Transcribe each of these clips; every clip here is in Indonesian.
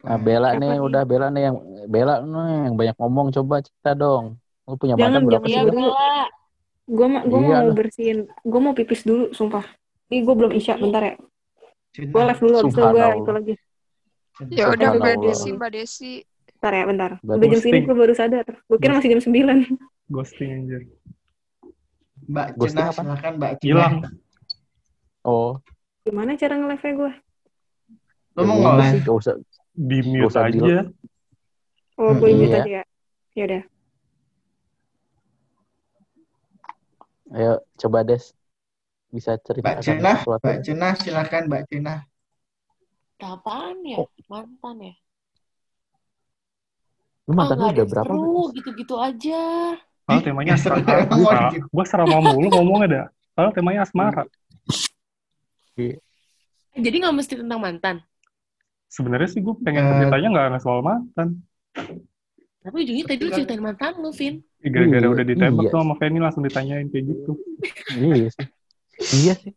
Nah, Bela Siapa nih, nih? udah Bela nih yang Bela nih yang banyak ngomong coba cerita dong. Lu punya Jangan, mantan berapa jangan. sih? Bel? Bella. Gue ma gua Iya mau lah. bersihin. Gue mau pipis dulu, sumpah. Ih, gue belum isya, bentar ya. Gue live dulu, abis itu gue itu lagi. Ya udah Mbak. Desi, Mbak Desi. Bentar ya, bentar. Udah jam segini gue baru sadar. Gue kira masih jam 9. Ghosting anjir. Mbak Ghosting Cina, apa? silakan Mbak Cina. Hilang. Oh, Gimana cara nge-live-nya gue? Lu mau ya udah nge-live? sih, gak usah. Di mute aja. bilang. Oh, gue mute iya. aja ya. Ya udah. Ayo coba Des. Bisa cerita Mbak Cina, sesuatu. Mbak Cina, silakan Mbak Cina. Apaan ya? Oh. Mantan ya? Lu mantan lu nggak ada udah berapa? gitu-gitu aja. Kalau temanya Ya, asmara. Gua- gitu. Serama mulu ngomongnya dah. Kalau temanya asmara. Jadi nggak mesti tentang mantan. Sebenarnya sih gue pengen Eh. ceritanya nggak nggak soal mantan. Tapi ujungnya tadi lu ceritain mantan lu, Vin. Gara-gara Iya, udah ditembak iya. tuh sama Feni langsung ditanyain kayak gitu. Iya sih. Iya sih.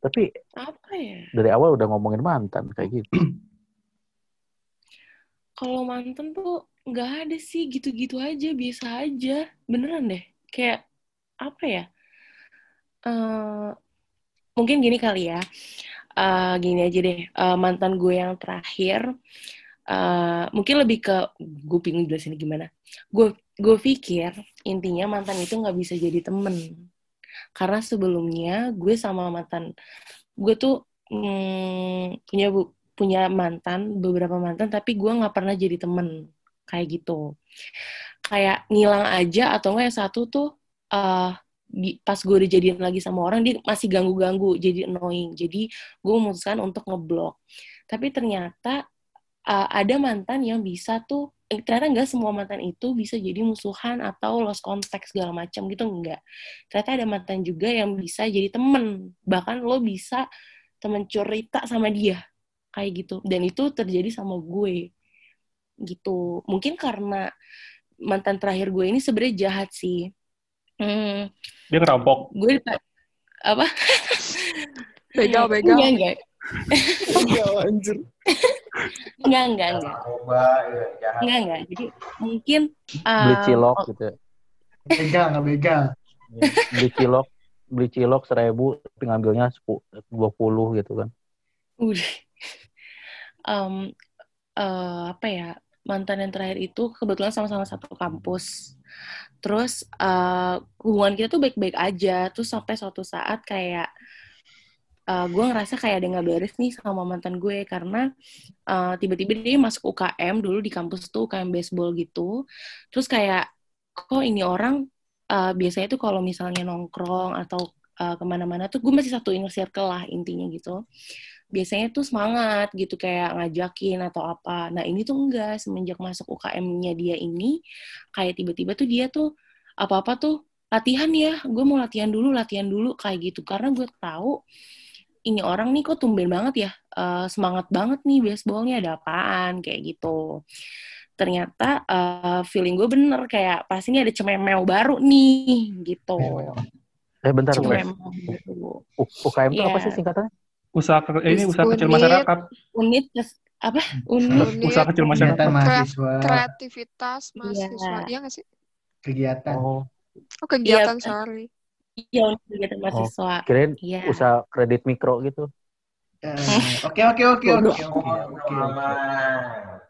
Tapi Apa ya? dari awal udah ngomongin mantan kayak gitu. Kalau mantan tuh nggak ada sih gitu-gitu aja, biasa aja. Beneran deh. Kayak apa ya? Eh, mungkin gini kali ya. Eh, gini aja deh. Eh, mantan gue yang terakhir eh, mungkin lebih ke gue bingung jelasin gimana. Gue gue pikir intinya mantan itu nggak bisa jadi temen. Karena sebelumnya gue sama mantan gue tuh mm, punya bu- punya mantan beberapa mantan tapi gue nggak pernah jadi temen kayak gitu kayak ngilang aja atau enggak yang satu tuh eh di, pas gue udah jadian lagi sama orang dia masih ganggu-ganggu jadi annoying. Jadi gue memutuskan untuk ngeblok. Tapi ternyata eh, ada mantan yang bisa tuh eh, ternyata enggak semua mantan itu bisa jadi musuhan atau lost contact segala macam gitu enggak ternyata ada mantan juga yang bisa jadi temen. Bahkan lo bisa temen cerita sama dia. Kayak gitu. Dan itu terjadi sama gue. Gitu. Mungkin karena mantan terakhir gue ini sebenarnya jahat sih hmm, Dia ngerampok. gue dipa- apa Begal, begal. enggak enggak Iya, anjir. enggak enggak enggak ya, jahat. enggak enggak jadi mungkin Beli uh, cilok gitu. ya. Begal, nggak begal. Beli cilok, beli cilok seribu tapi ngambilnya dua puluh gitu kan. Udah. Em, eh, apa ya mantan yang terakhir itu kebetulan sama-sama satu kampus. Terus eh, hubungan kita tuh baik-baik aja. Terus sampai suatu saat kayak eh, gue ngerasa kayak ada nggak beres nih sama mantan gue karena eh, tiba-tiba dia masuk UKM dulu di kampus tuh UKM baseball gitu. Terus kayak kok ini orang eh, biasanya tuh kalau misalnya nongkrong atau eh, ke mana-mana tuh gue masih satu inner circle lah intinya gitu biasanya tuh semangat gitu kayak ngajakin atau apa. Nah ini tuh enggak semenjak masuk UKM-nya dia ini kayak tiba-tiba tuh dia tuh apa-apa tuh latihan ya, gue mau latihan dulu, latihan dulu kayak gitu karena gue tahu ini orang nih kok tumben banget ya eh, semangat banget nih baseballnya ada apaan kayak gitu. Ternyata eh, feeling gue bener kayak pasti ini ada cememeo baru nih gitu. Eh bentar. U- UKM itu apa Iya. sih singkatannya? Usaha ke- eh, ini usaha kecil Unit. masyarakat. Unit apa? Unit Unit. Usaha kecil masyarakat. Kegiatan mahasiswa, Kreativitas mahasiswa. Iya nggak sih? kegiatan. Oh, Oh, kegiatan, Iya. sorry. Iya, untuk kegiatan mahasiswa. kirain Iya. usaha kredit mikro gitu. Eh, Oke, oke, oke, oke, oke, oke,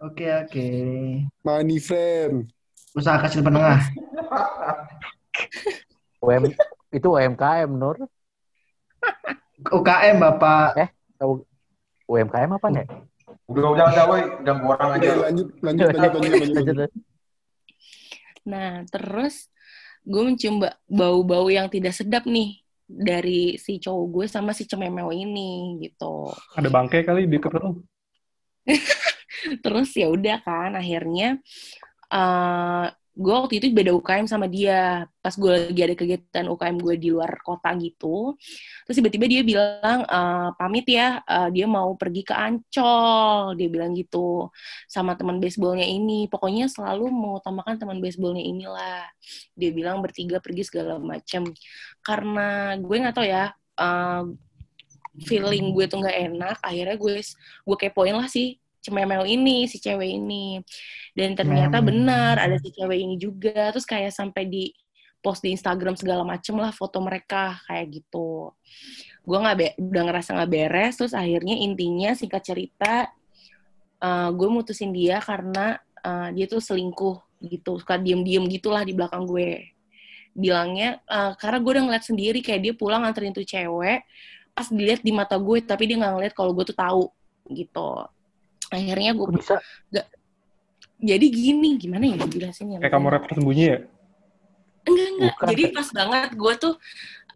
oke, oke. Money friend. Usaha kecil menengah. UM itu UMKM Nur. UKM Bapak. UMKM apa nih? Udah, udah, udah, woi. Udah orang aja. lanjut, lanjut, lanjut, lanjut, lanjut, lanjut. Nah, terus gue mencium ba- bau-bau yang tidak sedap nih dari si cowok gue sama si cememeo ini gitu. Ada bangke kali di deket lu. Terus ya udah kan akhirnya eh gue waktu itu beda UKM sama dia. Pas gue lagi ada kegiatan UKM gue di luar kota gitu terus tiba-tiba dia bilang eh, pamit ya eh, dia mau pergi ke Ancol. Dia bilang gitu sama teman baseballnya ini. Pokoknya selalu mengutamakan teman baseballnya inilah. Dia bilang bertiga pergi segala macam karena gue nggak tahu ya eh, feeling gue tuh nggak enak akhirnya gue gue kepoin lah sih cememel ini si cewek ini. Dan ternyata Cememel. benar ada si cewek ini juga. Terus kayak sampai di post di Instagram segala macem lah foto mereka kayak gitu. Gue nggak be- udah ngerasa nggak beres. Terus akhirnya intinya singkat cerita gue mutusin dia karena eh, dia tuh selingkuh gitu. Suka diem-diem gitulah di belakang gue. Bilangnya eh, karena gue udah ngeliat sendiri kayak dia pulang nganterin tuh cewek pas dilihat di mata gue tapi dia nggak ngeliat kalau gue tuh tahu gitu akhirnya gue bisa? jadi gini gimana ya dijelasinnya Kayak kamu rapper sembunyi ya? enggak enggak. Bukan. jadi pas banget gue tuh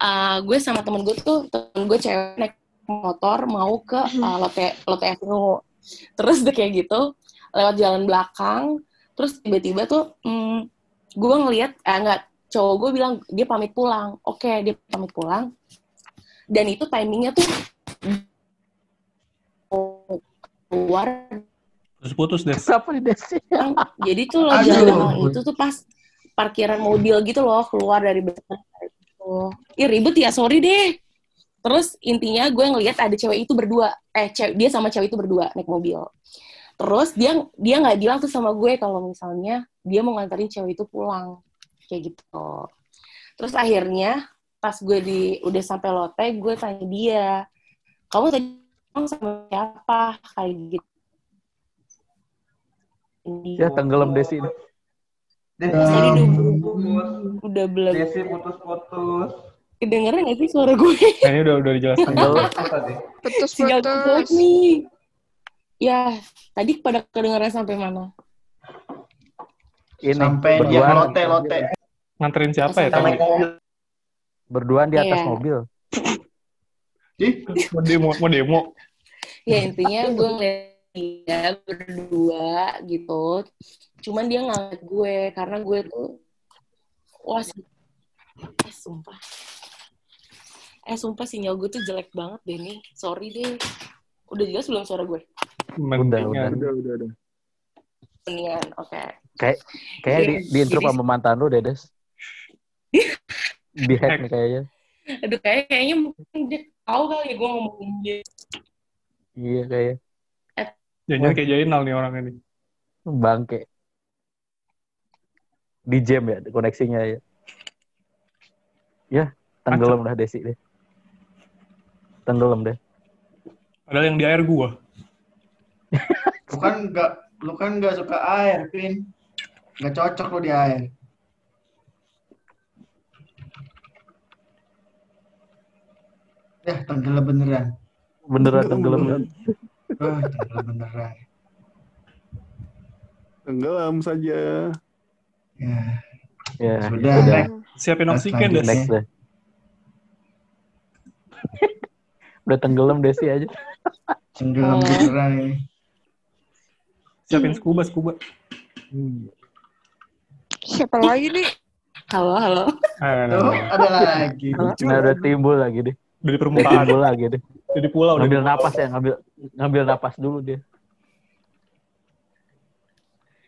uh, gue sama temen gue tuh temen gue cewek naik motor mau ke uh, Lotte Lotte Avenue terus udah kayak gitu lewat jalan belakang. Terus tiba-tiba tuh mm, gue ngelihat eh enggak cowok gue bilang dia pamit pulang. Oke dia pamit pulang. Dan itu timingnya tuh keluar Terus putus deh. Siapa di Desi? Bang, jadi tuh lo jalan itu tuh pas parkiran mobil gitu loh keluar dari belakang gitu. Ih ribet ya sorry deh. Terus intinya gue ngelihat ada cewek itu berdua, eh cewek, dia sama cewek itu berdua naik mobil. Terus dia dia nggak bilang tuh sama gue kalau misalnya dia mau nganterin cewek itu pulang kayak gitu. Terus akhirnya pas gue di udah sampai lote gue tanya dia, kamu tadi sama siapa kayak gitu. Ya tenggelam Desi. ini. Desi Tadi udah, putus. udah belum Desi putus-putus. kedengeran gak sih suara gue? Nah, ini udah udah dijelaskan. Tenggelam. Putus tadi. Tinggal Putus-putus. putus nih. Ya, tadi pada kedengeran sampai mana? Ini Sampai dia berduaan, lote lote. Nganterin siapa ya tadi? berduaan di atas Iya. mobil. Ih, Mau demo, mau demo. Ya intinya gue ngeliat dia berdua gitu. Cuman dia ngeliat gue karena gue tuh wah si- eh sumpah. Eh sumpah sinyal gue tuh jelek banget deh nih. Sorry deh. Udah jelas belum suara gue? Mendingan. Udah, udah, udah. Mendingan, oke. Kayak kayak di, di intro sama mantan lu deh, Des. Di hack nih kayaknya. Aduh kayak kayaknya mungkin dia tahu kali ya gue ngomongin dia. Iya kayak Jangan kayak Jainal nih orang ini. bangke. Di jam ya koneksinya ya. Ya, tenggelam dah Desi deh. Tenggelam deh. Padahal yang di air gua. lu kan nggak lu kan nggak suka air, Pin. Nggak cocok lu di air. Ya, tenggelam beneran. Beneran tenggelam. Oh, tenggelam beneran. Tenggelam saja. Ya, Ya, sudah. udah. next. Siapin Terus oksigen deh. Next deh. udah tenggelam Desi aja. Tenggelam Oh. beneran ini. Siapin scuba, scuba. Siapa lagi nih? Halo, halo. Nah, nah. ada lagi. Nah, udah timbul lagi deh. Udah permukaan. timbul lagi deh. Udah di pulau. Ngambil pulau. napas ya, ngambil ngambil napas dulu dia.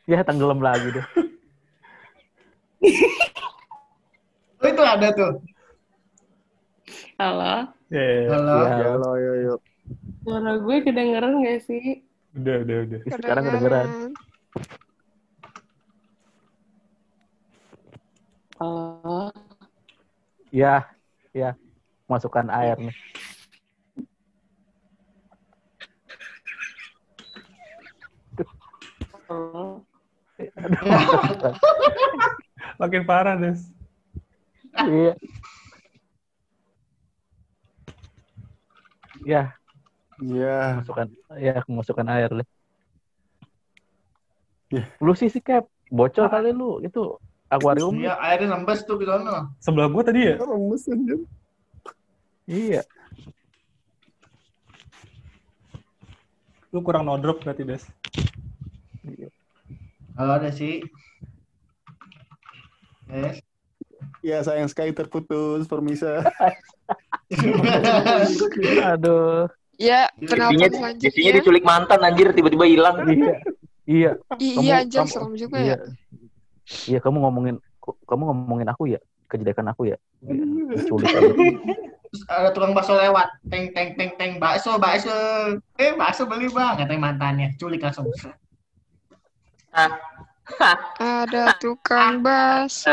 Ya tenggelam lagi deh. Oh, itu ada tuh. Halo. Ya, ya, ya. Halo. Ya, Ya Allah, ya, ya. Suara gue kedengeran gak sih? Udah, udah, udah. sekarang kedengeran. Halo. Ya, ya. Masukkan air nih. Makin parah, Des. Iya. Ya, Ya, masukkan ya masukkan air deh. Ya. Lu sih sih Cap, bocor kali lu itu akuarium. Iya, airnya nembes tuh ke sana. Sebelah gua tadi ya. remes anjir. Iya. Lu kurang no drop berarti, Des. Halo, ada sih. Yes. Ya sayang sekali terputus, permisa. Aduh. Ya, Jessinya selanjutnya. diculik mantan anjir tiba-tiba hilang. Iya. Iya. Kamu- Iya, anjir, kamu- serem juga iya. ya. Iya, kamu ngomongin kamu ngomongin aku ya, kejelekan aku ya. Iya, diculik. Terus ada tukang bakso lewat teng teng teng teng bakso bakso eh bakso beli bang katanya mantannya culik langsung Ada tukang bakso.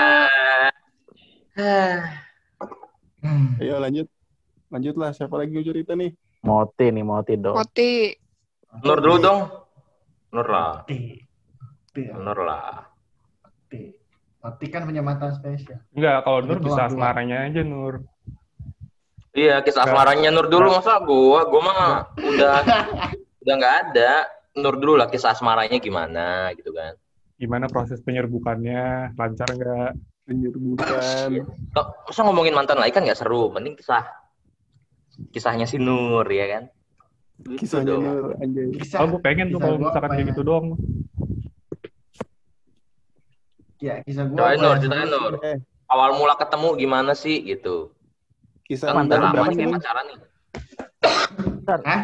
Hmm. Ayo lanjut. Lanjutlah. Siapa lagi yang cerita nih? Moti nih, Moti dong. Moti. Nur dulu dong. Nur lah. Ya, Nur lah. mati. Mati kan punya mantan spesial. Enggak, kalau Nur bisa aku. asmaranya aja Nur. Iya, kisah asmaranya Nur dulu masa gua, gua mah udah udah nggak ada. Nur dulu lah kisah asmaranya gimana gitu kan. Gimana proses penyerbukannya? Lancar nggak? Penyerbukan. Kok masa ngomongin mantan lagi kan nggak seru, mending kisah kisahnya si Nur ya kan. Gitu Kisahnya dong. Nur anjay. Kisah, Kalau gue pengen tuh kalau gua misalkan kayak ya? gitu doang. ya kisah gua apa Nur, ya? ceritain Nur. Eh, Awal mula ketemu gimana sih gitu. Kisah Kan udah lama nih pacaran nih. Hah?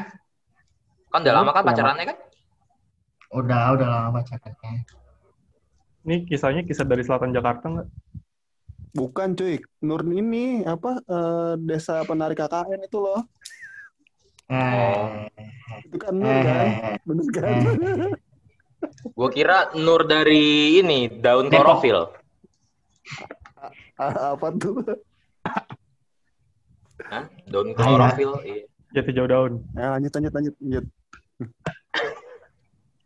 Kan udah lama kan pacarannya kan? udah udah lama pacarannya Ini kisahnya kisah dari selatan Jakarta nggak? Bukan cuy. Nur ini apa eh, desa penarik KKN itu loh. eh Itu kan Nur kan? eh Bener kan? Gua kira Nur dari ini daun klorofil. Apa tuh? Hah? Daun klorofil. Iya. Jati jauh daun. Ya, lanjut lanjut lanjut lanjut.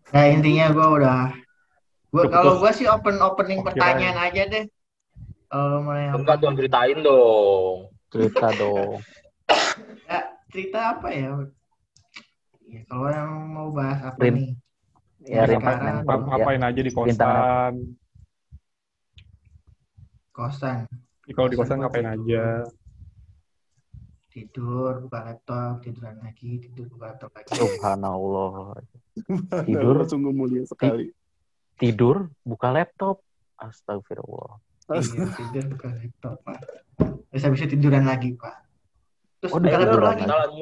Nah intinya gue udah, gua kalau gue sih open opening Oke, pertanyaan aja deh. Kalau mau yang Enggak dong ceritain dong. Cerita dong. Ya, cerita apa ya? Ya kalau yang mau bahas apa Rin. nih? Ya, Rin, sekarang Rin. Ngap- Ngapain aja di kosan? kosan Ih, Kalau di kosan ngapain aja? Tidur buka laptop tiduran lagi tidur buka laptop lagi. Subhanallah. Tidur. Sungguh mulia sekali. Tidur, buka laptop. Astagfirullah. Iya, tidur buka laptop pak. Terus habis itu tiduran lagi pak. Terus Oh, buka laptop lagi. lagi.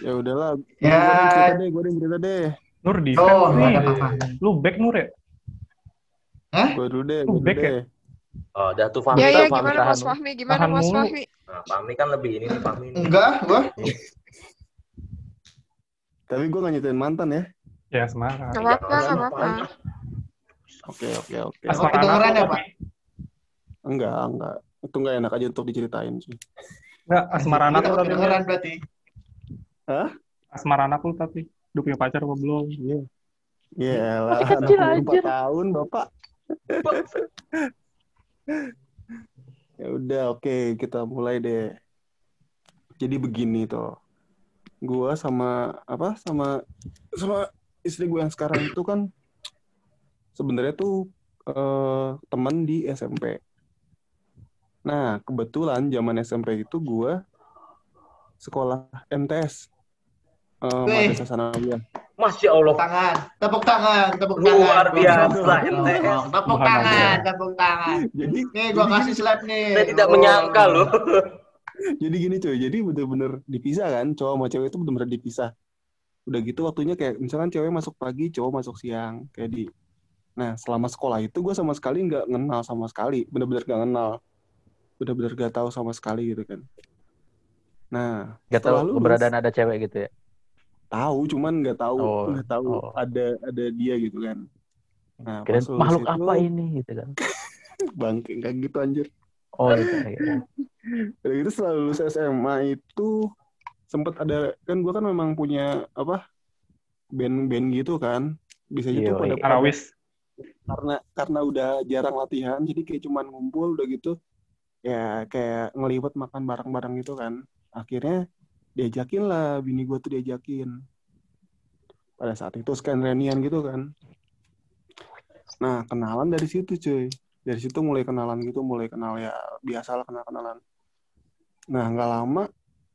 Ya udahlah. Ya. Gue deh, gue cerita deh. Nur di Oh, nih. ada apa? Lu back Nur ya? Gue dulu deh, gue dulu back ya? Oh, udah tuh Fahmi. Ya ya Fahmi gimana tahan. Mas Fahmi? Gimana Tahan Mas. Fahmi? Nah, Fahmi kan lebih ini nih Fahmi. nih. Enggak, gua. Tapi gue gak nyetain mantan ya. Ya Semarang. Gak apa-apa, gak apa-apa. Oke, oke, oke. Asmara kedengeran anak ya, Pak? Enggak, enggak. Itu enggak enak aja untuk diceritain sih. Enggak, asmara anak lu tapi. Kedengeran berarti. Asmara anak lu tapi. Udah punya pacar apa belum? Iya lah, Masih kecil 64 aja. tahun, Bapak. ya udah, oke, kita mulai deh. Jadi begini toh. Gua sama apa? Sama sama istri gue yang sekarang itu kan sebenarnya tuh eh, teman di SMP. Nah, kebetulan zaman SMP itu gua sekolah MTS. Eh, Wih. Madrasah Sanawiyah. Masya Allah. Tangan, tepuk tangan, tepuk tangan. Luar biasa, Tepuk tangan, Tepuk tangan, tepuk tangan. Jadi Nih, gua kasih slap nih. Saya tidak Oh. menyangka loh. jadi gini cuy, jadi bener-bener dipisah kan, cowok sama cewek itu bener-bener dipisah. Udah gitu waktunya kayak misalkan cewek masuk pagi, cowok masuk siang, kayak di. Nah selama sekolah itu gue sama sekali nggak kenal sama sekali, bener-bener nggak kenal, bener-bener gak tahu sama sekali gitu kan. Nah Gak tahu keberadaan ada cewek gitu ya. Tahu, cuman nggak tahu, Oh, nggak tahu oh. ada ada dia gitu kan. Nah lulus makhluk itu, apa ini gitu kan. Bangke kayak gitu anjir. Oh gitu. gitu. Udah gitu setelah lulus SMA itu sempet ada kan gue kan memang punya apa band-band gitu kan bisa gitu pada Arawis. karena karena udah jarang latihan jadi kayak cuman ngumpul udah gitu ya kayak ngelibet makan bareng-bareng gitu kan akhirnya diajakin lah bini gue tuh diajakin. Pada saat itu scan reunian gitu kan. Nah kenalan dari situ cuy. Dari situ mulai kenalan gitu mulai kenal ya biasalah kenal kenalan nah nggak lama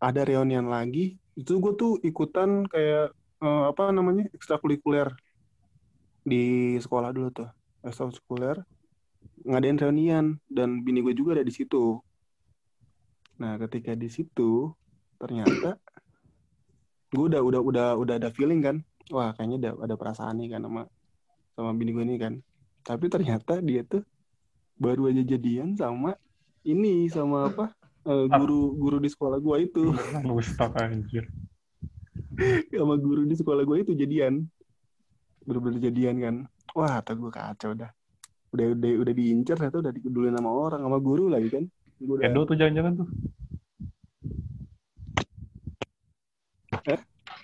ada reunian lagi. Itu gue tuh ikutan kayak eh, apa namanya ekstrakurikuler. Di sekolah dulu tuh ekstrakurikuler. Ngadain reunian dan bini gue juga ada di situ. Nah ketika di situ ternyata gue udah udah udah udah ada feeling kan. Wah kayaknya ada ada perasaan nih kan sama sama bini gue ini kan. Tapi ternyata dia tuh baru aja jadian sama ini sama apa Eh, guru guru di sekolah gua itu. Ustaz anjir. sama guru di sekolah gue itu jadian. Bener-bener jadian kan. Wah kata gue kacau dah. Udah udah udah diincar ternyata udah dikudulin sama orang sama guru lagi kan. Gua udah Edo tuh jangan-jangan tuh.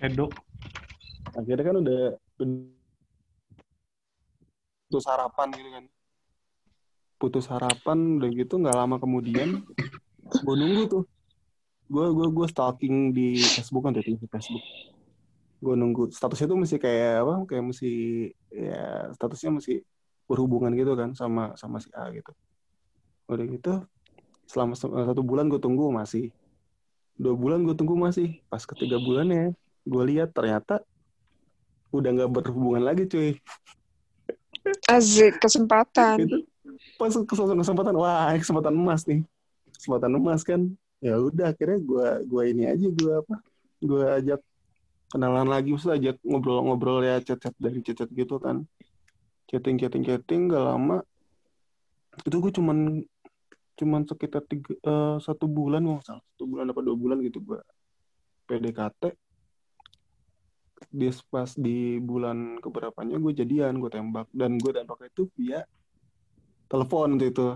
Edo. akhirnya kan udah putus harapan gitu kan. Putus harapan udah gitu nggak lama kemudian gue nunggu tuh. Gue gue gue stalking di Facebook kan di Facebook. Gue nunggu. Statusnya tuh masih kayak apa kayak masih ya statusnya masih berhubungan gitu kan sama sama si A gitu. Udah gitu selama se- satu bulan gue tunggu masih. Dua bulan gue tunggu masih pas ketiga bulannya gue lihat ternyata udah nggak berhubungan lagi cuy. Azik kesempatan. itu pas kesempatan kesempatan wah kesempatan emas nih. Kesempatan emas kan. Ya udah akhirnya gue gua ini aja gue apa gue ajak kenalan lagi maksudnya ajak ngobrol-ngobrol ya chat-chat dari chat-chat gitu kan. Chatting chatting chatting gak lama. Itu gue cuman cuman sekitar tiga, eh, satu bulan nggak salah. Satu bulan apa dua bulan gitu gue PDKT dia pas di bulan keberapanya gue jadian gue tembak. Dan gue tembak itu via telepon waktu itu.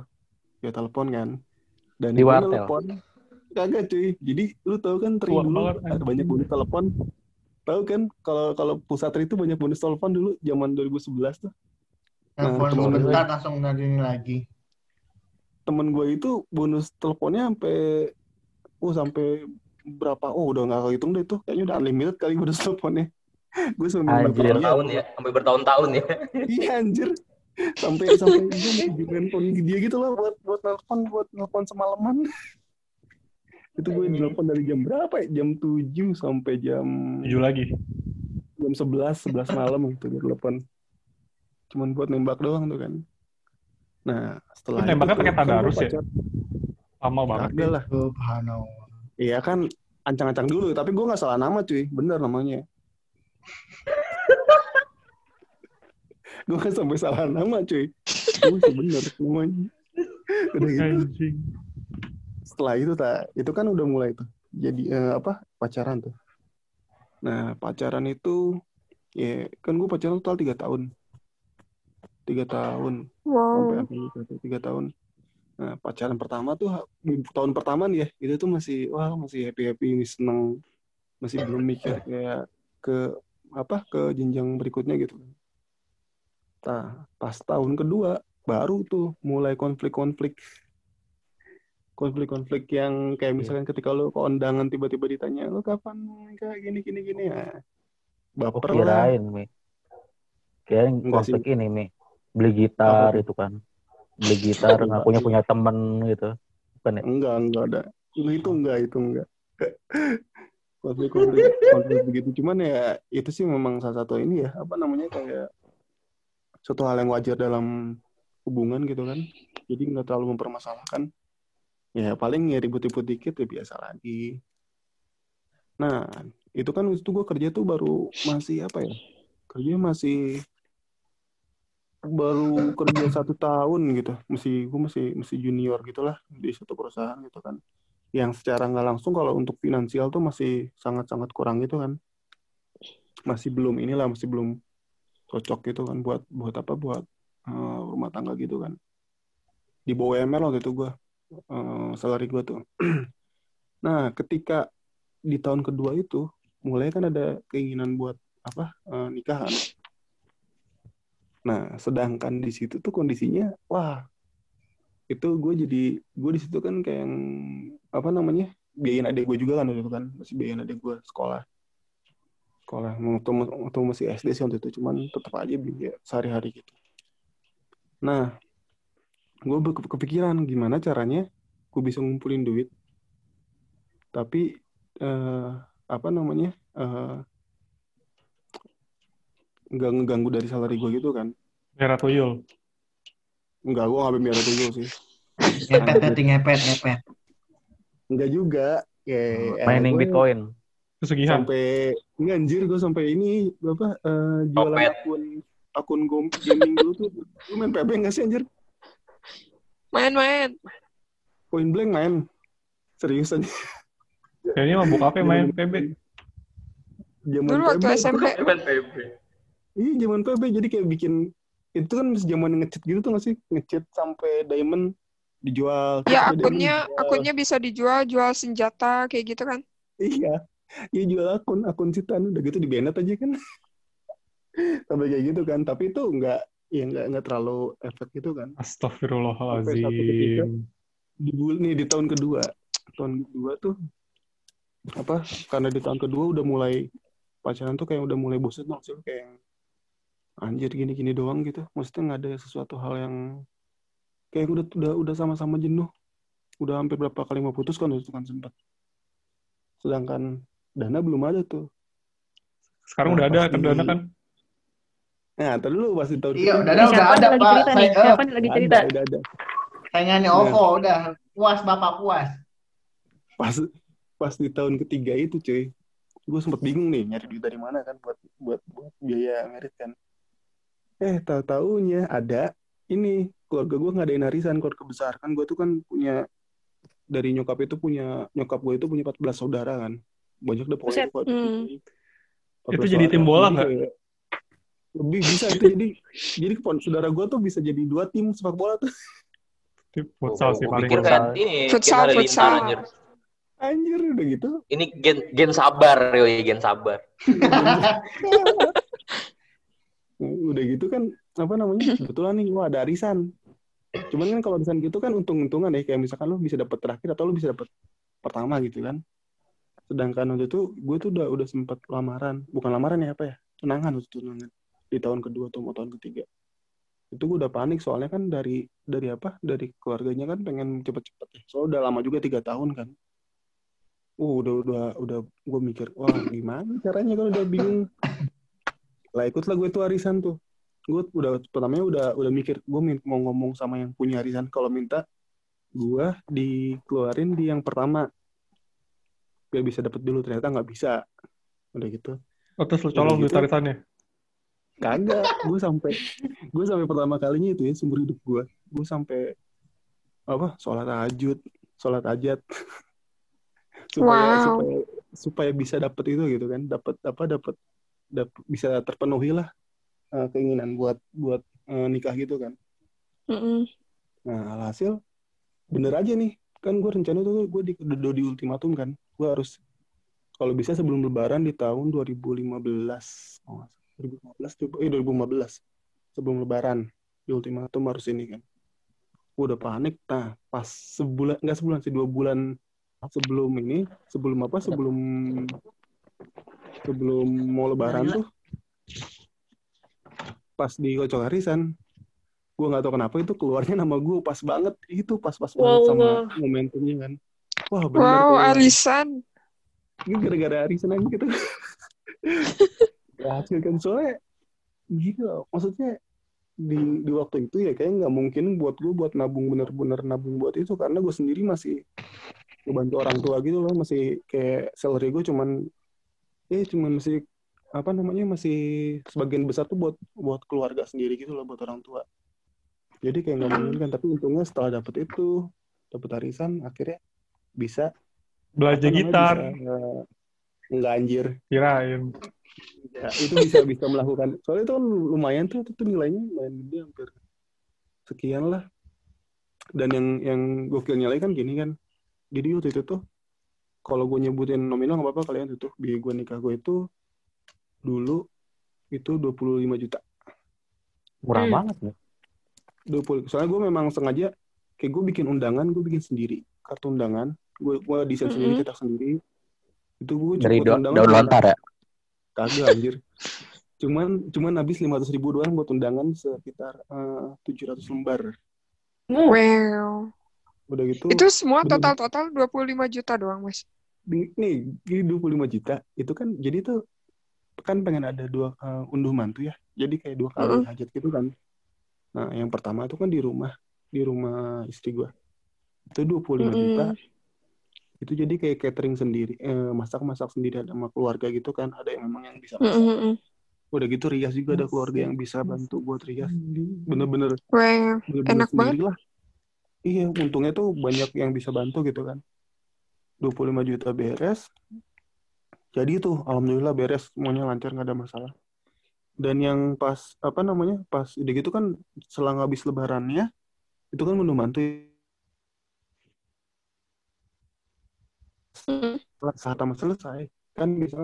Via telepon kan. Dan Di wartel. telepon kagak cuy. Jadi lu tahu kan tri dulu banget, ada banyak bonus telepon? Tahu kan? Kalau kalau pusat tri itu banyak bonus telepon dulu zaman 2011 tuh. Telepon gue- sebentar langsung ini lagi. temen gue itu bonus teleponnya sampai oh sampai berapa? Oh udah nggak kehitung deh itu kayaknya udah unlimited kali bonus teleponnya. Gue sampai Anjir. Bertahun ya, sampai bertahun-tahun ya. iya anjir. Sampai sampai gue handphone dia gitu loh. Buat buat telepon buat telepon semalaman. Itu gue telepon dari jam berapa ya? Jam 7 sampai jam Tujuh lagi. jam 11 11 malam gitu gue telepon. Cuman buat nembak doang tuh kan. Nah setelah Lu nembaknya itu pakai tuh, kan tadarus gue ya? Lama banget. Kagak lah Subhanallah. Iya kan ancang-ancang dulu tapi gue nggak salah nama cuy. Bener namanya. Gue kan sampai salah nama cuy. Gue bener namanya. Udah gitu. Setelah itu tak itu kan udah mulai tuh jadi eh, apa pacaran tuh. Nah pacaran itu ya kan gue pacaran total tiga tahun. Tiga tahun. Sampai Wow. akhir itu tiga tahun nah pacaran pertama tuh tahun pertama nih ya itu tuh masih wah masih happy happy seneng masih belum mikir kayak ke apa ke jenjang berikutnya gitu nah pas tahun kedua baru tuh mulai konflik-konflik konflik-konflik yang kayak misalkan ketika lo ke undangan tiba-tiba ditanya lo kapan kayak gini gini gini ya baper lah kirain, Mi. Kirain sih. konflik ini, Mi. Beli gitar Apa itu kan. Beli gitar, ngakunya punya temen gitu. Bukan ya? enggak enggak ada. Itu enggak itu enggak konflik konflik konflik begitu. Cuman ya itu sih memang salah satu ini ya apa namanya kayak suatu hal yang wajar dalam hubungan gitu kan. Jadi nggak terlalu mempermasalahkan. Ya paling ya ribut-ribut dikit ya biasa lagi. Nah itu kan itu gue kerja tuh baru masih apa ya? Kerja masih baru kerja satu tahun gitu. Masih gue masih masih junior gitulah di satu perusahaan gitu kan. Yang secara nggak langsung kalau untuk finansial tuh masih sangat-sangat kurang gitu kan. Masih belum inilah masih belum cocok gitu kan buat buat apa buat eh, rumah tangga gitu kan. Di UMR waktu itu gue eh, salary gue tuh. Nah ketika di tahun kedua itu mulai kan ada keinginan buat apa eh, nikahan nah sedangkan di situ tuh kondisinya wah itu gue jadi gue di situ kan kayak yang apa namanya biayain adik gue juga kan waktu itu kan masih biayain adik gue sekolah. Sekolah waktu, waktu masih SD sih waktu itu cuman tetap aja biaya sehari-hari gitu. Nah gue kepikiran gimana caranya gue bisa ngumpulin duit tapi eh, apa namanya eh, nggak ngeganggu dari salary gue gitu kan Merah tuyul. Enggak, gue nggak biar tuyul sih. Ngepet berarti ngepet ngepet. Enggak juga. Ya, Mining Bitcoin. Pesugihan. Sampai ini anjir gue sampai ini apa eh, jualan Copet. akun akun gom- gaming dulu tuh. Lu main PB enggak sih anjir? Main-main. Point blank main. Serius aja. Kayaknya mabuk apa main PB? Dulu waktu PB. SMP. PB. Iya, zaman PB jadi kayak bikin itu kan zaman ngecheat gitu tuh nggak sih? Ngecheat sampai diamond dijual. Ya diamond akunnya dijual. akunnya bisa dijual, jual senjata kayak gitu kan. Iya. Iya jual akun, akun citan udah gitu di banned aja kan. Sampai kayak gitu kan. Tapi itu nggak ya nggak nggak terlalu efek gitu kan. Astagfirullahalazim. Di bul nih di tahun kedua. Tahun kedua tuh apa? Karena di tahun kedua udah mulai pacaran tuh kayak udah mulai bosan dong sih kayak anjir gini-gini doang gitu. Maksudnya nggak ada sesuatu hal yang kayak udah udah udah sama-sama jenuh. Udah hampir berapa kali mau putus kan itu kan sempat. Sedangkan Dana belum ada tuh. Sekarang Nah, udah ada kan Dana kan? Nah, tadi dulu pasti tahun Iya. Dana udah Siapa ada, Pak. cerita? Saya- Siapa nih lagi Ada, cerita? Udah ada. Saingannya Nah. OVO udah. Puas Bapak puas. Pas pas di tahun ketiga itu cuy, gue sempet bingung nih nyari duit dari mana kan buat buat buat biaya merit kan. Eh tahu taunya ada ini keluarga gue ngadain arisan keluarga besar kan gue tuh kan punya dari nyokap itu punya nyokap gue itu punya 14 saudara kan banyak deh pokoknya Buset. keluarga Hmm. Itu 14 jadi tim bola nggak? lebih bisa itu jadi jadi saudara gue tuh bisa jadi dua tim sepak bola tuh futsal sih paling. kayak ini Futsal, futsal. anjir. anjir udah gitu Ini gen gen sabar, yoi gen sabar. udah gitu kan apa namanya kebetulan nih wah ada arisan. Cuman kan kalau arisan gitu kan untung-untungan ya kayak misalkan lo bisa dapat terakhir atau lo bisa dapat pertama gitu kan. Sedangkan waktu itu gue tuh udah udah sempat lamaran. Bukan lamaran ya apa ya tunangan waktu itu tunangan. Di tahun kedua atau tahun ketiga. Itu gue udah panik soalnya kan dari dari apa dari keluarganya kan pengen cepet-cepet ya. Soalnya udah lama juga tiga tahun kan. Uh udah udah udah gue mikir wah gimana caranya kalau udah bingung lah ikutlah gue tuh arisan tuh. Gue udah pertamanya udah udah mikir gue mau ngomong sama yang punya arisan. Kalau minta gue dikeluarin di yang pertama. Biar bisa dapet dulu ternyata nggak bisa. Udah gitu. Oh, terus lu colong gitu. arisannya. kagak. Gue sampai gue sampai pertama kalinya itu ya seumur hidup gue. Gue sampai apa sholat tahajud sholat hajat supaya Wow. supaya supaya bisa dapet itu gitu kan. Dapat apa dapat dap- bisa terpenuhi lah eh, keinginan buat buat eh, nikah gitu kan. Mm-mm. nah alhasil bener aja nih. Kan gue rencana tuh gue di, udah di ultimatum kan. Gue harus kalau bisa sebelum lebaran di tahun 2015 oh, 2015 coba eh 2015 sebelum lebaran di ultimatum harus ini kan. Gue udah panik nah pas sebulan nggak sebulan sih dua bulan sebelum ini sebelum apa sebelum sebelum mau lebaran tuh pas di kocok arisan gue nggak tahu kenapa itu keluarnya nama gue pas banget. Itu pas-pas banget Wow, sama wow. momentumnya kan. Wah bener Wow, kayak- arisan. ini gara-gara arisan aja gitu. Berhasil kan. Soalnya gila. Maksudnya di di waktu itu ya kayak nggak mungkin buat gue buat nabung bener-bener nabung buat itu. Karena gue sendiri masih ngebantu orang tua gitu loh. Masih kayak salary gue cuman eh cuman masih apa namanya masih sebagian besar tuh buat buat keluarga sendiri gitu loh buat orang tua. Jadi kayak nggak memungkinkan tapi untungnya setelah dapet itu dapet arisan akhirnya bisa Belajar gitar. bisa, eh, nggak anjir. Kirain. ya, itu bisa bisa melakukan. Soalnya itu kan lumayan tuh itu nilainya lumayan gede hampir sekian lah. Dan yang yang gokilnya lagi kan gini kan. Jadi waktu itu tuh kalau gue nyebutin nominal nggak apa-apa kalian tuh biaya gue nikah gue itu dulu itu 25 juta Murah Hmm. banget ya. 20 soalnya gue memang sengaja kayak gue bikin undangan gue bikin sendiri kartu undangan gue gue desain sendiri Mm-mm. cetak sendiri itu gue Dari buat do- undangan daun lontar ya. Kagak anjir. Cuman cuman habis 500 ribu doang buat undangan sekitar eh, 700 lembar. Wow. Udah gitu. Itu semua bener- total-total 25 juta doang, Mas. Di- nih, ini 25 juta. Itu kan jadi tuh kan pengen ada dua eh, unduh mantu ya. Jadi kayak dua kali Mm-mm. hajat gitu kan. Nah, yang pertama itu kan di rumah, di rumah istri gua. Itu 25 juta. Itu jadi kayak catering sendiri, eh, masak-masak sendiri sama keluarga gitu kan. Ada yang memang yang bisa masak. Mm-mm. Udah gitu rias juga ada keluarga yang bisa bantu buat rias. Bener-bener bener-bener Enak sendiri lah. Iya, untungnya tuh banyak yang bisa bantu gitu kan. 25 juta beres. Jadi itu alhamdulillah beres semuanya lancar nggak ada masalah. Dan yang pas apa namanya pas udah gitu kan selang habis lebarannya itu kan menu mantu Mm. saat tamat selesai kan bisa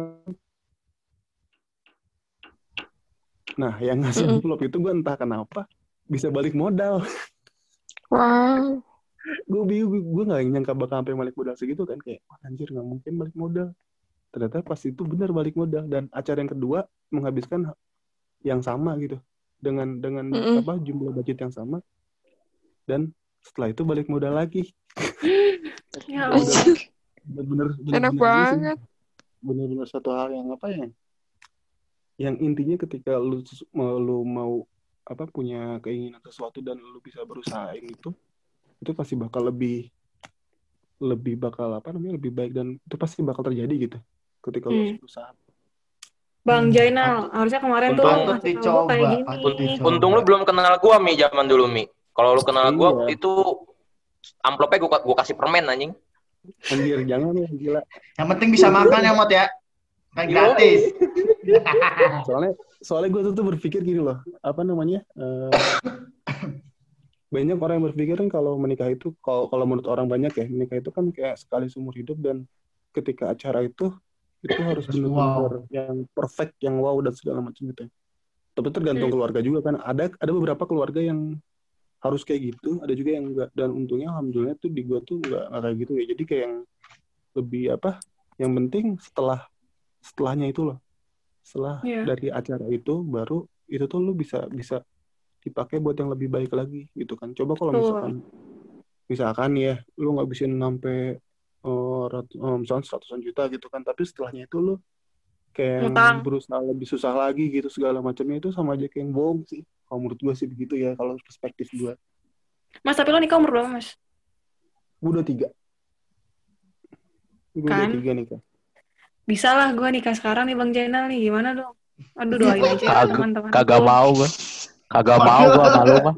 nah yang ngasih Mm-mm. envelope itu gue entah kenapa bisa balik modal Wow. Gue bingung gue nggak nyangka bakal sampai balik modal segitu kan kayak wah anjir nggak mungkin balik modal ternyata pas itu benar balik modal dan acara yang kedua menghabiskan yang sama gitu dengan dengan Mm-mm. apa jumlah budget yang sama dan setelah itu balik modal lagi Ya Modal Allah. bener-bener Enak bener-bener gitu banget. bener-bener satu hal yang apa ya yang intinya ketika lu lu mau apa punya keinginan sesuatu dan lu bisa berusaha itu itu pasti bakal lebih lebih bakal apa namanya lebih baik dan itu pasti bakal terjadi gitu ketika lu Hmm. berusaha Bang Jainal, harusnya kemarin tuh Untung gue dicoba, kayak gini. dicoba. Untung lu belum kenal gua Mi zaman dulu Mi. Kalau lu kenal gua Iya. itu amplopnya gua gua kasih permen anjing. anjir jangan ya gila Yang penting bisa makan ya, Mot ya. Kan gratis. soalnya soalnya gue tuh, tuh berpikir gini loh apa namanya eh, banyak orang yang berpikir kan kalau menikah itu kalau kalau menurut orang banyak ya menikah itu kan kayak sekali seumur hidup dan ketika acara itu itu harus benar-benar yang perfect yang wow dan segala macam gitu tapi tergantung Hmm. keluarga juga kan. Ada ada beberapa keluarga yang harus kayak gitu ada juga yang enggak. Dan untungnya alhamdulillah tuh di gua tuh enggak, enggak kayak gitu ya. Jadi kayak yang lebih apa yang penting setelah setelahnya itu loh. Setelah Iya. dari acara itu baru itu tuh lu bisa bisa dipakai buat yang lebih baik lagi gitu kan coba kalau misalkan misalkan ya lu nggak bisa sampai oh, rat- oh, misalkan seratusan juta gitu kan tapi setelahnya itu lu kayak Ngutang. berusaha lebih susah lagi gitu segala macamnya itu sama aja kayak yang bohong sih kalau menurut gue sih begitu ya kalau perspektif gue Mas, tapi lo nikah umur berapa, Mas? gue udah tiga gue udah Kan? tiga nih kan Bisa lah gue nikah sekarang nih Bang Jainal nih. Gimana dong? Aduh doain aja Kagak teman-teman. kagak mau gua. Kagak mau gua malu mah.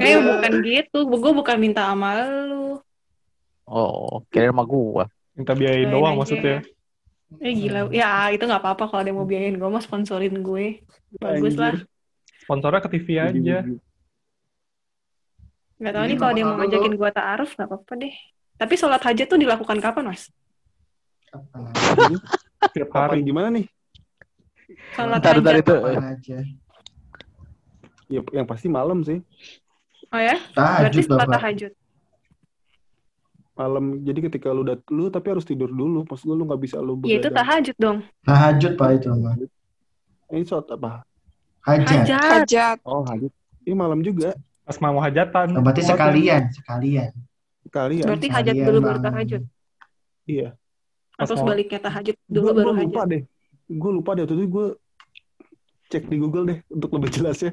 Eh bukan gitu. Gue bukan minta amal lu. Oh, kira sama gua. Minta biayain doang aja. maksudnya. Eh gila. Ya itu nggak apa-apa kalau ada yang mau biayain gue mah sponsorin gue. Bagus lah. Sponsornya ke TV aja. Gak tau nih kalau dia mau ngajakin gue ta'aruf gak apa-apa deh. Tapi sholat hajat tuh dilakukan kapan, Mas? Tiap hari. gimana nih Sholat hajat. itu. Ya yang pasti malam sih Oh ya? Berarti Tahajud, sholat Bapak. tahajud. malam jadi ketika lu udah lu tapi harus tidur dulu pas lu nggak bisa lu Ya itu tahajud dong. Tahajud, Pak, itu, mah. ini sholat apa Hajat. Hajat. Hajat. oh hadit ini malam juga Pas mau hajatan. Oh, berarti sekalian, sekalian. kalian Berarti hajat Sekalian, dulu baru tahajud. iya Atau Pas mau- sebaliknya tahajud dulu gue baru lupa hajat. deh gue lupa deh waktu itu gue cek di Google deh untuk lebih jelasnya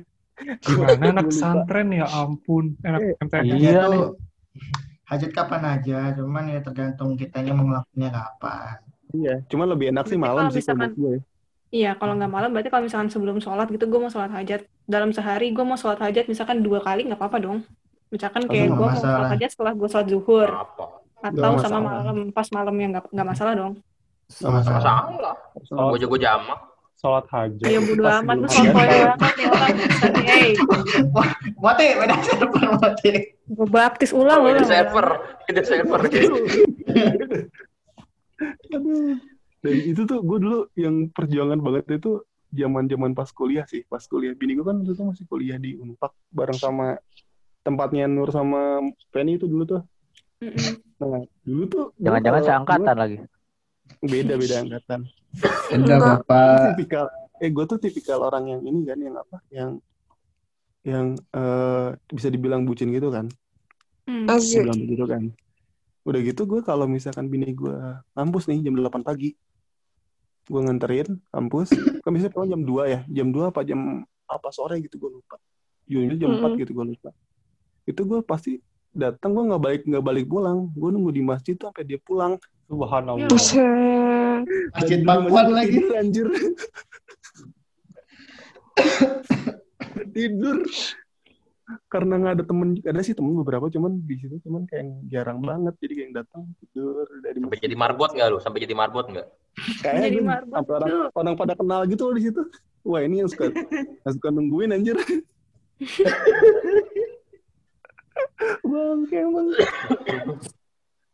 Gimana anak pesantren ya ampun. Enak Eh, MTS. Iya Hajat kapan aja, cuman ya tergantung kitanya mau ngelakuinnya kapan. iya cuma lebih enak sih malam sih kalau gue Iya, kalau nggak malam berarti kalau misalkan sebelum sholat gitu gue mau sholat hajat dalam sehari gue mau sholat hajat misalkan dua kali nggak apa-apa dong. Misalkan kayak gue mau sholat hajat setelah gue sholat zuhur Apa? atau sama masalah. malam pas malam yang nggak nggak masalah dong. Salah. Sholat, Gua jago jamak. Sholat hajat. Ayo bodo Pas amat lu hajatan. banget orang. Hey, Mati, beda server mati. gue baptis ulang Beda server, beda server. Aduh. Dan itu tuh gue dulu yang perjuangan banget itu zaman-zaman pas kuliah sih. Pas kuliah. Bini gue kan waktu itu masih kuliah di Unpak bareng sama tempatnya Nur sama Penny itu dulu tuh. Nah, dulu tuh Jangan-jangan seangkatan lagi. Gua- Beda-beda angkatan. Gua Bapak. tipikal eh gue tuh tipikal orang yang ini kan yang apa? Yang yang eh, bisa dibilang bucin gitu kan. Hmm. Dibilang begitu kan. Udah gitu gue kalau misalkan bini gue kampus nih jam 8 pagi. Gue nganterin kampus. Kan biasanya pulang jam 2 ya. Jam 2 apa jam apa sore gitu gue lupa. Jujur jam 4 Mm-mm. gitu gue lupa. Itu gue pasti datang gue nggak balik nggak balik pulang. Gue nunggu di masjid tuh sampai dia pulang. Subhanallah. Buset. Masjid masjid lagi. Tidur, anjir. tidur. karena nggak ada temen ada sih temen beberapa cuman di situ cuman kayak yang jarang banget jadi kayak yang datang tidur dari Sampai masjid. jadi marbot nggak lu? Sampai jadi marbot nggak? Kayaknya Jadi marbot Sampai orang, orang pada kenal gitu loh di situ wah ini yang suka yang suka nungguin anjir bang kayak bang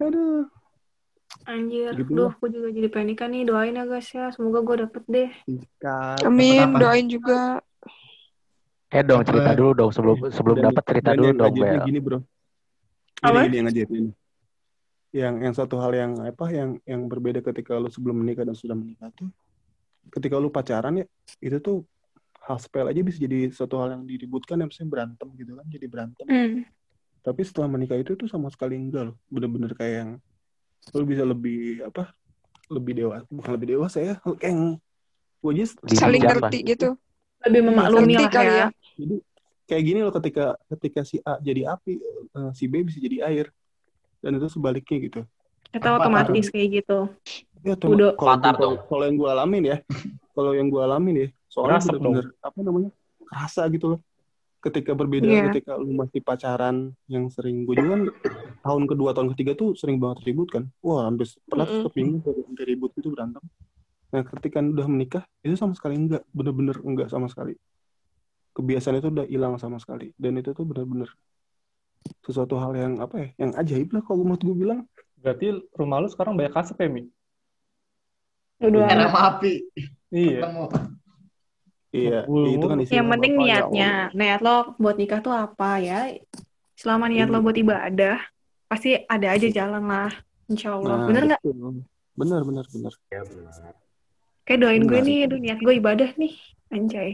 aduh Anjir, Gitu duh, gue juga jadi panikan nih. Doain ya guys ya, semoga gue dapet deh. Amin, doain juga. Eh dong cerita dulu dong sebelum sebelum dapat cerita dan dulu yang dong Bel. gini bro gini gini yang ajaibnya ini yang yang satu hal yang apa yang yang berbeda ketika lu sebelum menikah dan sudah menikah tuh ketika lu pacaran ya itu tuh hal sepele aja bisa jadi suatu hal yang diributkan yang misalnya berantem gitu kan jadi berantem Hmm. Tapi setelah menikah itu tuh sama sekali enggak loh bener-bener kayak yang lu bisa lebih apa lebih dewasa bukan lebih dewasa ya kayak yang gue aja Saling ngerti gitu. Lebih memaklumi lah kali ya. ya. jadi kayak gini loh ketika ketika si A jadi api eh, si B bisa jadi air dan itu sebaliknya gitu Kita Apa otomatis kayak gitu. ya tuh Udah. kalau kalau- yang gue alamin ya kalau yang gue alamin ya soalnya bener-bener apa namanya kerasa gitu loh ketika berbeda Iya. ketika lu masih pacaran yang sering gue juga kan tahun kedua tahun ketiga tuh sering banget ribut kan wah hampir pernah Mm-mm. setiap minggu sampai ribut itu berantem nah ketika udah menikah itu sama sekali enggak bener-bener enggak sama sekali kebiasaan itu udah hilang sama sekali dan itu tuh bener-bener sesuatu hal yang apa ya yang ajaib lah kalau menurut gue bilang Berarti rumah lu sekarang banyak asap ya, Mi? Udah. Api. Iya. Ketemu. Iya Bulu- itu kan Yang penting ya niatnya. Niat lo buat nikah tuh apa ya? Selama niat lo Iya. buat ibadah, pasti ada aja jalan lah. Insya Allah. Nah, Bener nggak? Bener, bener, bener. Ya benar. Kayak doain gue Benar. nih, aduh niat gue ibadah nih. Anjay.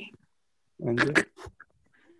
Anjir.